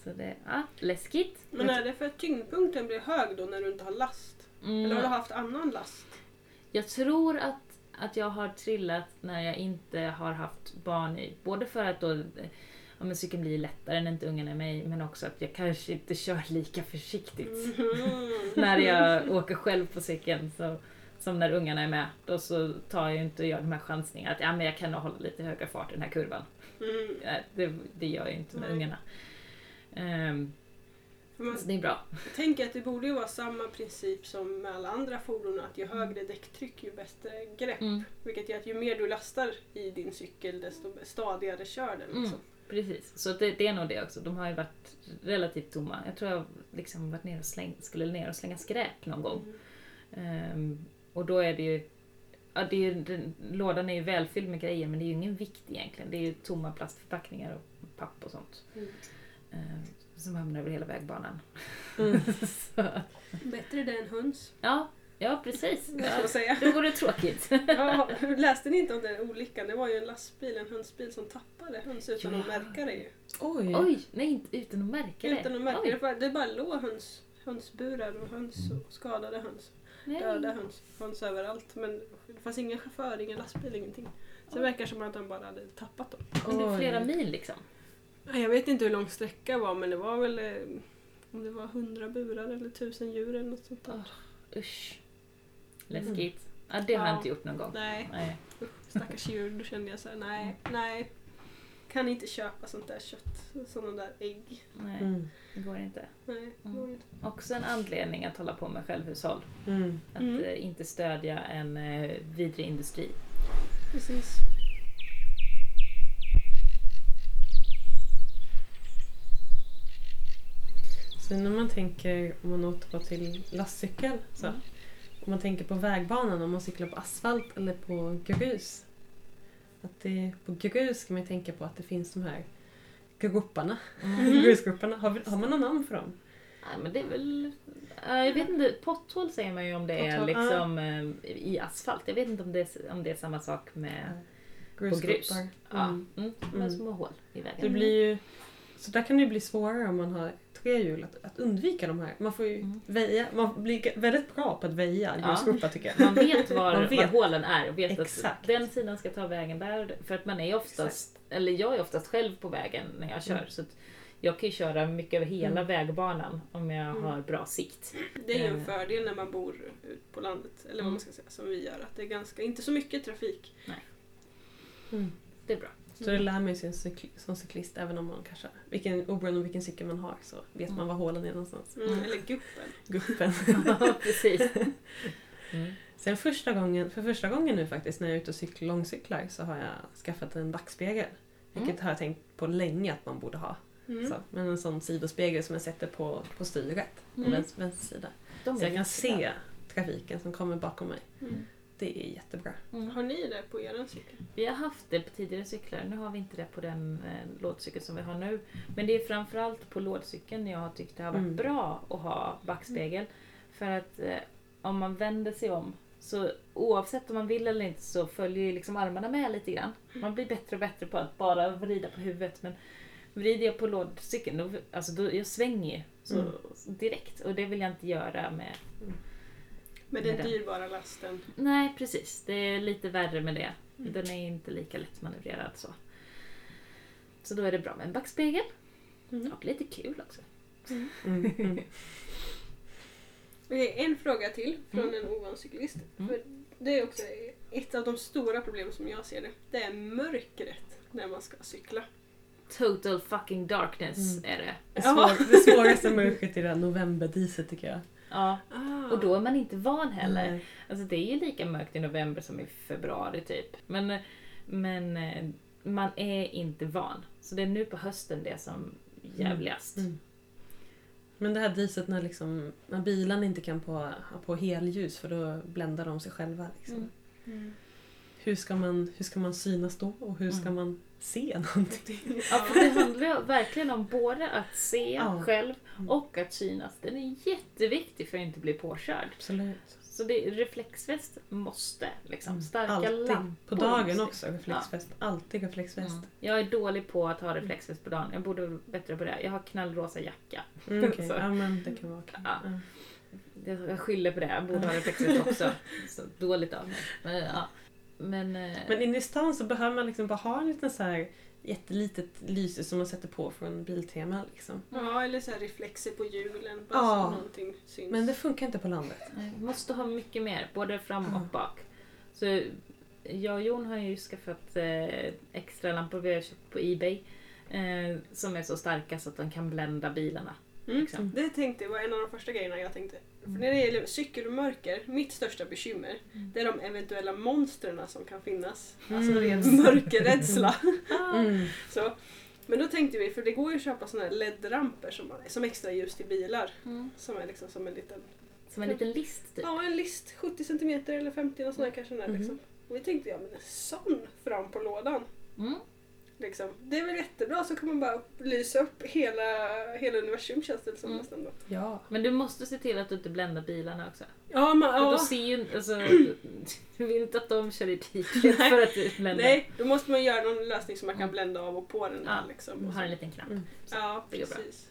Så det, ja, läskigt. Men är det för att tyngdpunkten blir hög då när du inte har last? Eller har du Mm. haft annan last? Jag tror att, att jag har trillat när jag inte har haft barn i. Både för att då, ja, men cykeln blir lättare när inte ungarna är med men också att jag kanske inte kör lika försiktigt. Mhm. när jag åker själv på cykeln. Så, som när ungarna är med. Då så tar jag inte gör de här chansningarna att ja, men jag kan nog hålla lite högre fart i den här kurvan. Mm. Ja, det, det gör jag inte med Nej. ungarna. Ehm, För man det är bra. tänker att det borde ju vara samma princip som med alla andra fordon, att ju högre däcktryck ju bättre grepp. Mm, Vilket gör att ju mer du lastar i din cykel desto stadigare kör den. Mm. Precis, så det, det är nog det också. De har ju varit relativt tomma. Jag tror jag liksom varit ner och släng, skulle ner och slänga skräp någon gång. Ehm, och då är det ju Ja, det är ju, den, lådan är ju välfylld med grejer men det är ju ingen vikt egentligen. Det är ju tomma plastförpackningar och papp och sånt. Mm. Ehm, som hamnar över hela vägbanan. Mm. <laughs> Bättre det än höns. ja, Ja, precis. Ja, säga. det vore tråkigt. Ja, läste ni inte om den olyckan? Det var ju en lastbil, en hönsbil som tappade höns utan Ja. att märka det ju. Oj! Oj, nej inte utan att märka det. Utan att märka Oj, det. bara- Det bara låg höns, hönsburar och höns och skadade höns. nej. Döda höns, höns överallt. Men det fanns ingen chaufför, ingen lastbil, ingenting. Så det verkar som att de bara hade tappat dem. Det är flera mil liksom. Jag vet inte hur lång sträcka var men det var väl eh, om det var hundra burar eller tusen djur eller något sånt där. Åh. Usch. Läskigt. Ja, det har Ja. jag inte gjort någon gång. Nej, Nej. stackars djur. Då kände jag så här, nej, nej. Kan inte köpa sånt där kött, sådana där ägg. Nej, Mm. det går inte. Nej, det går inte. Också en anledning att hålla på med självhushåll. Mm. Att Mm. eh, inte stödja en eh, vidrig industri. Precis. Så när man tänker, om man återgår till lastcykel, så, Mm. Om man tänker på vägbanan, om man cyklar på asfalt eller på grus. Att det, på grus ska man tänka på att det finns de här groparna, Mm. <laughs> grusgroparna. Har, har man någon namn för dem? Nej, men det är väl... ja, jag vet inte, potthål säger man ju om det är Potthål, liksom eh, i asfalt. Jag vet inte om det är, om det är samma sak med... grus. Grusgropar. Ja, Mm. mm, Mm. små hål i vägen. Det blir ju, så där kan det ju bli svårare om man har tre hjul att, att undvika de här. Man får ju Mm. väja, man blir väldigt bra på att väja Ja. grusgropar tycker jag. Man vet var, <laughs> Man vet. var hålen är och vet att Exakt. den sidan ska ta vägen där. För att man är oftast, eller jag är oftast själv på vägen när jag kör. Mm. Så att jag kan ju köra mycket över hela Mm. vägbanan om jag Mm. har bra sikt. Det är ju en Eh. fördel när man bor ut på landet, eller vad Mm. man ska säga, som vi gör. Att det är ganska, inte så mycket trafik. Mm. Det är bra. Så det lär man sig cykl- som cyklist även om man kanske, vilken, oberoende av vilken cykel man har så vet man var hålen är någonstans. Mm. Mm. Eller guppen. Guppen. <laughs> Ja, precis. Mm. Sen första gången, för första gången nu faktiskt när jag är ute och cyklar, långcyklar så har jag skaffat en backspegel. Vilket Mm. har jag tänkt på länge att man borde ha. Mm. Så, men en sån sidospegel som jag sätter på, på styret på Mm. vänster, vänster sida. De Så jag kan se trafiken som kommer bakom mig. Mm. Det är jättebra. Mm. Har ni det på er cykel? Vi har haft det på tidigare cyklar, nu har vi inte det på den eh, lådcykeln som vi har nu. Men det är framförallt på lådcykeln jag har tyckt det har varit Mm. bra att ha backspegel. För att eh, om man vänder sig om, så oavsett om man vill eller inte så följer ju liksom armarna med lite grann. Man blir bättre och bättre på att bara vrida på huvudet. Men vrider jag på lådcykeln, då, alltså då, jag svänger ju så Mm. direkt. Och det vill jag inte göra med Med den Med den. dyrbara lasten. Nej, precis. Det är lite värre med det. Mm. Den är inte lika lättmanövrerad så. Så då är det bra med en backspegel. Mm. Och lite kul också. Mm, mm. Okej, en fråga till från Mm. en ovan cyklist. Mm. För det är också ett av de stora problemen som jag ser det. Det är mörkret när man ska cykla. Total fucking darkness Mm. är det. Det, svår, det svåraste mörkret är det här novemberdiset tycker jag. Ja, Ah. och då är man inte van heller. Nej. Alltså det är ju lika mörkt i november som i februari typ. Men, men eh, man är inte van. Så det är nu på hösten det är som jävligast. Mm. Men det här diset när, liksom, när bilarna inte kan på, ha på helljus för då bländar de sig själva. Liksom. Mm. Mm. Hur, ska man, hur ska man synas då och hur ska Mm. man se någonting? <laughs> Ja, för det handlar verkligen om både att se Ja. själv Mm. och att synas. Den är jätteviktig för att inte bli påkörd. Absolut. Så det, reflexväst måste. Liksom. Mm. Starka Alltid. lampor. På dagen också, reflexväst. Alltid reflexväst. Mm. Jag är dålig på att ha reflexväst på dagen. Jag borde vara bättre på det. Jag har knallrosa jacka. Mm. <laughs> Så. Ja, men det kan vara okej. Ja. Ja. Jag jag skyller på det. Jag borde ha reflexväst också. <laughs> Så dåligt av mig. Men, ja. Men, eh, Men inne i stan så behöver man liksom bara ha en liten så här jättelitet lyse som man sätter på från Biltema. Liksom. Ja, eller så här reflexer på hjulen. Bara Ja. så någonting syns. Men det funkar inte på landet. Nej, vi måste ha mycket mer, både fram och Ja. bak. Så jag och Jon har ju skaffat eh, extra lampor vi har köpt på Ebay. Eh, som är så starka så att de kan blända bilarna. Mm. liksom. Det tänkte jag var en av de första grejerna jag tänkte. För när det gäller cykelmörker, mitt största bekymmer, Mm. det är de eventuella monstren som kan finnas. Mm. Alltså ren mörkerrädsla. <laughs> Ah, Mm. Så. Men då tänkte vi, för det går ju att köpa såna här LED-ramper som, som extra ljus till bilar. Mm. Som är liksom som en liten, Som en liten list typ. ja en list, 70 cm eller 50 och sådär kanske den är Mhm. liksom. Och vi tänkte, ja men en sån fram på lådan. Liksom. Det är väl jättebra så kan man bara lysa upp hela, hela universum känns det som Mm. nästan då. Ja. Men du måste se till att du inte bländar bilarna också. Ja, man, För då ja. ser ju alltså, <clears throat> Du vill inte att de kör i diket för att du bländar. Nej, då måste man göra någon lösning som man kan Mm. blända av och på den där Ja, liksom. Och har en liten knapp. Mm. Ja, precis.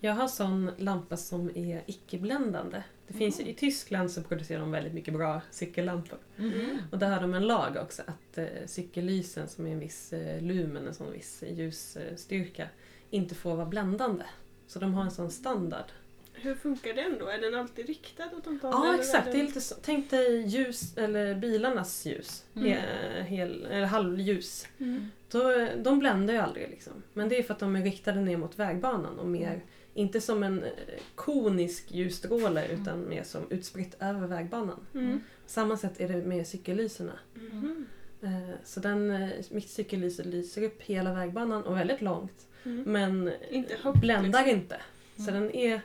Jag har sån lampa som är icke-bländande. Det finns, Mm. I Tyskland så producerar de väldigt mycket bra cykellampor. Mhm. Och där har de en lag också att eh, cykellysen som är en viss eh, lumen, en sån viss eh, ljusstyrka, inte får vara bländande. Så de har en sån standard. Hur funkar den då? Är den alltid riktad åt håll? Ja exakt, det är lite så. Tänk dig ljus, eller bilarnas ljus. Mm. He, hel, eller halvljus. Mm. Då, de bländar ju aldrig liksom. Men det är för att de är riktade ner mot vägbanan och mer, inte som en eh, konisk ljusstråle Mm. utan mer som utspritt över vägbanan. Mm. Samma sätt är det med cykellyserna. Mhm. Eh, Så den, eh, mitt cykellyse lyser upp hela vägbanan och väldigt långt. Mm. Men Inte högt bländar liksom. inte. Så Mm. den, är,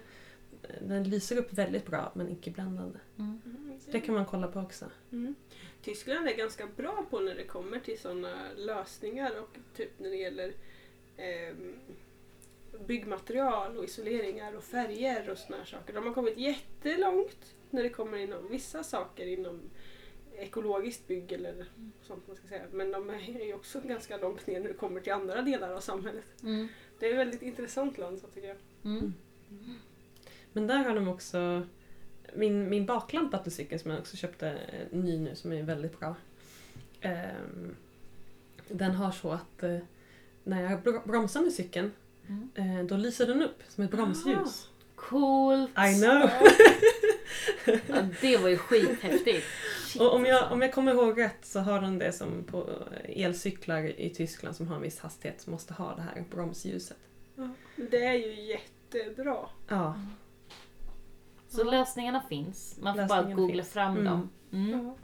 den lyser upp väldigt bra men icke bländande. Mm. Mm. Det kan man kolla på också. Mm. Tyskland är ganska bra på när det kommer till sådana lösningar och typ när det gäller ehm, byggmaterial och isoleringar och färger och såna här saker. De har kommit jättelångt när det kommer inom vissa saker inom ekologiskt bygg eller sånt man ska säga. Men de är ju också ganska långt ner när det kommer till andra delar av samhället. Mm. Det är ett väldigt intressant land så tycker jag. Mm. Men där har de också min, min baklampa till cykeln som jag också köpte eh, ny nu som är väldigt bra. Ehm, den har så att eh, när jag br- bromsar med cykeln Mm. eh, då lyser den upp som ett bromsljus. Coolt! I know! Ja, det var ju skithäftigt. Shit, Och om jag, alltså. om jag kommer ihåg rätt så har de det som på elcyklar i Tyskland som har en viss hastighet som måste ha det här bromsljuset. Det är ju jättebra. Ja, Så lösningarna finns. Man får bara googla finns. fram Mm. dem. Mm. Ja.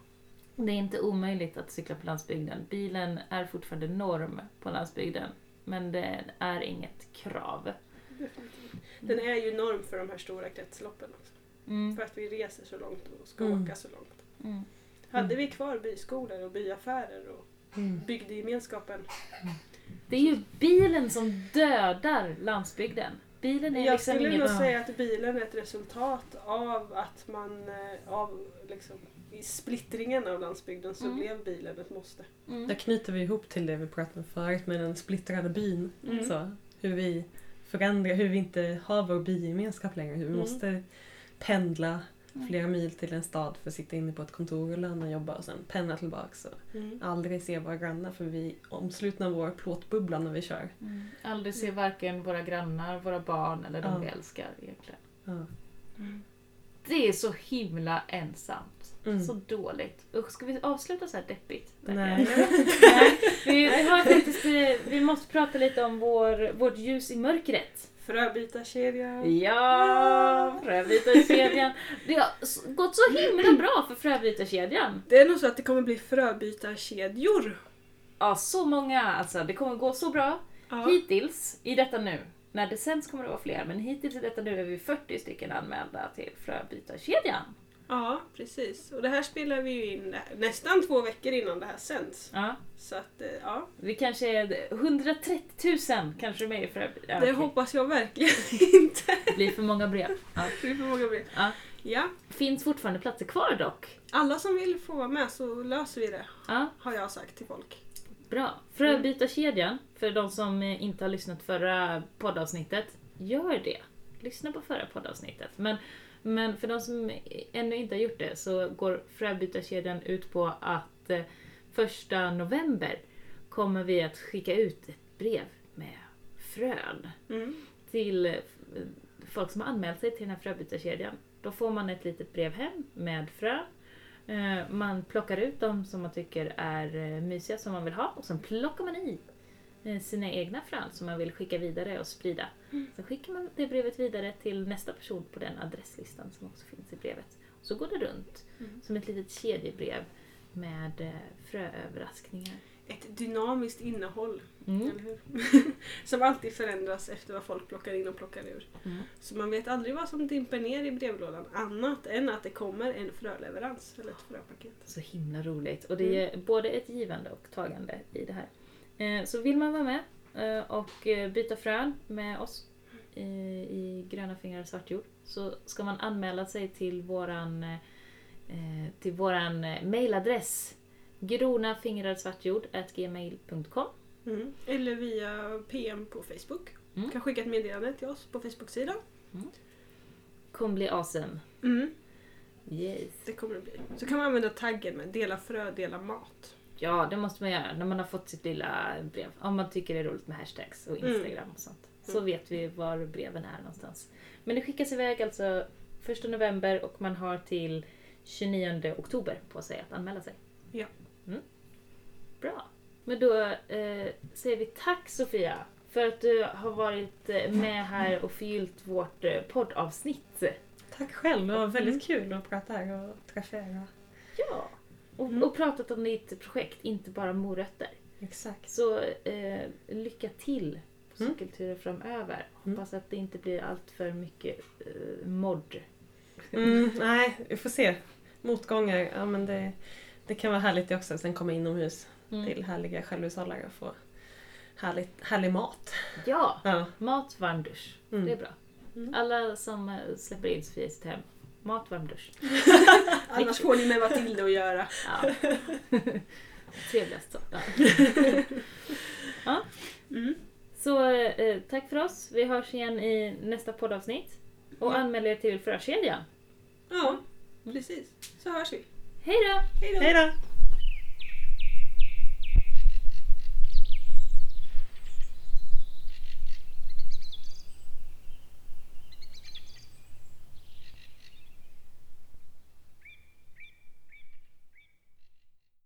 Det är inte omöjligt att cykla på landsbygden. Bilen är fortfarande norm på landsbygden. Men det är inget krav. Definitivt. Den är ju norm för de här stora kretsloppen också. Mm. För att vi reser så långt och ska Mm. åka så långt. Mm. Hade vi kvar byskolor och byaffärer och mm. bygdegemenskapen. Det är ju bilen som dödar landsbygden. Bilen är Jag liksom skulle nog säga att bilen är ett resultat av att man, eh, av liksom, i splittringen av landsbygden så Mm. blev bilen ett måste. Mm. Där knyter vi ihop till det vi pratade om förut med den splittrade byn. Mm. Så, hur vi förändrar, hur vi inte har vår bygemenskap längre. Hur vi Mm. måste pendla Mm. flera mil till en stad för att sitta inne på ett kontor och löna jobba och sen pendla tillbaks och Mm. aldrig se våra grannar för vi omslutna vår plåtbubbla när vi kör. Mm. Aldrig se varken våra grannar, våra barn eller de Ja. vi älskar egentligen. Ja. Det är så himla ensamt. Mm. Så dåligt. Usch, ska vi avsluta så här deppigt? Nej. Nej. <laughs> Vi, vi, har faktiskt, eh, vi måste prata lite om vår, vårt ljus i mörkret. Fröbytarkedjan. Ja, fröbytarkedjan. Det har gått så himla bra för fröbytarkedjan. Det är nog så att det kommer bli fröbytarkedjor. Ja, så många alltså. Det kommer gå så bra. Ja. Hittills, i detta nu, när det sänds kommer det vara fler, men hittills i detta nu är vi 40 stycken anmälda till fröbytarkedjan. Ja, precis. Och det här spelar vi ju in nästan två veckor innan det här sänds. Ja, Så att, eh, ja. vi kanske är 130 000 kanske med fröbytarkedjan. Ja, Det okej. hoppas jag verkligen <laughs> inte. Det blir för många brev. Ja. Det får många bli. Ja. Ja, Finns fortfarande platser kvar dock. alla som vill få vara med så löser vi det. Ja, Har jag sagt till folk. bra. Fröbytarkedjan, för de som eh, inte har lyssnat förra poddavsnittet, gör det. Lyssna på förra poddavsnittet. Men, men för de som ännu inte har gjort det så går fröbytarkedjan ut på att eh, första november kommer vi att skicka ut ett brev med frön Mm. till eh, folk som har anmält sig till den här fröbytarkedjan. Då får man ett litet brev hem med frö. Eh, Man plockar ut de som man tycker är mysiga som man vill ha och sen plockar man i sina egna frön som man vill skicka vidare och sprida. Sen skickar man det brevet vidare till nästa person på den adresslistan som också finns i brevet. Så går det runt Mm. som ett litet kedjebrev med eh, frööverraskningar. Ett dynamiskt innehåll, Mm. eller hur? <laughs> som alltid förändras efter vad folk plockar in och plockar ur. Mm. Så man vet aldrig vad som dimper ner i brevlådan annat än att det kommer en fröleverans eller ett fröpaket. Så himla roligt. Och det är både ett givande och tagande i det här. Eh, Så vill man vara med eh, och eh, byta frön med oss i, Gröna fingrar svartjord så ska man anmäla sig till våran, till våran mailadress gronafingrar.svartjord.gmail.com Mm. Eller via PM på Facebook. Mm. kan skicka ett meddelande till oss på Facebook-sidan. Kommer bli awesome. Mm. Yes. Det kommer det bli. Så kan man använda taggen med dela frö, dela mat. Ja, det måste man göra när man har fått sitt lilla brev. Om man tycker det är roligt med hashtags och Mm. Instagram och sånt. Så Mm. vet vi var breven är någonstans. Men det skickas iväg alltså 1 november och man har till 29 oktober på sig att anmäla sig. Ja. Mm. Bra. Men då eh, säger vi tack Sofia för att du har varit eh, med här och förgyllt vårt eh, poddavsnitt. Tack själv, det var väldigt Mm. kul att prata här och träffa er. Och, Mm. och pratat om ditt projekt, inte bara morötter. Exakt. Så eh, lycka till på Mm. cykelturer framöver. Mm. Hoppas att det inte blir allt för mycket eh, modd. Mm, nej, vi får se. Motgångar, ja men det, det kan vara härligt det också. Sen komma inomhus Mm. till härliga självhushållare och få härligt, härlig mat. Ja, Ja. mat, varm dusch. Mm. Det är bra. Mm. Alla som eh, släpper in Sofia i sitt hem, mat, varm dusch. <laughs> Annars får ni med Matilda att göra. Ja. Trevligast så. <laughs> Ja. Mm. Så eh, tack för oss. Vi hörs igen i nästa poddavsnitt. Och Ja. anmäl er till Frökedjan. Ja, precis. Så hörs vi. Hej då! Hej då! Hej då!